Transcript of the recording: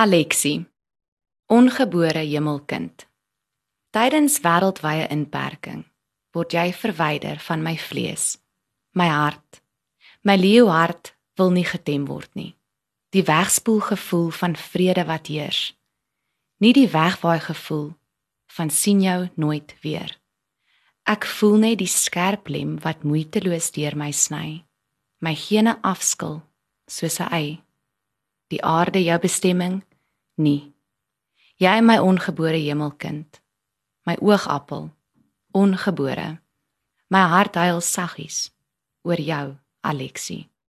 Alexi. Ongebore hemelkind. Tydens wêreldwye inperking word jy verwyder van my vlees. My hart. My leeuhart wil nie getem word nie. Die wegspoel gevoel van vrede wat heers. Nie die wegwaai gevoel van sien jou nooit weer. Ek voel net die skerp lem wat moeiteloos deur my sny. My gene afskil soos 'n ei. Die aarde jou bestemming nie. Jy my ongebore hemelkind, my oogappel, ongebore. My hart huil saggies oor jou, Alexie.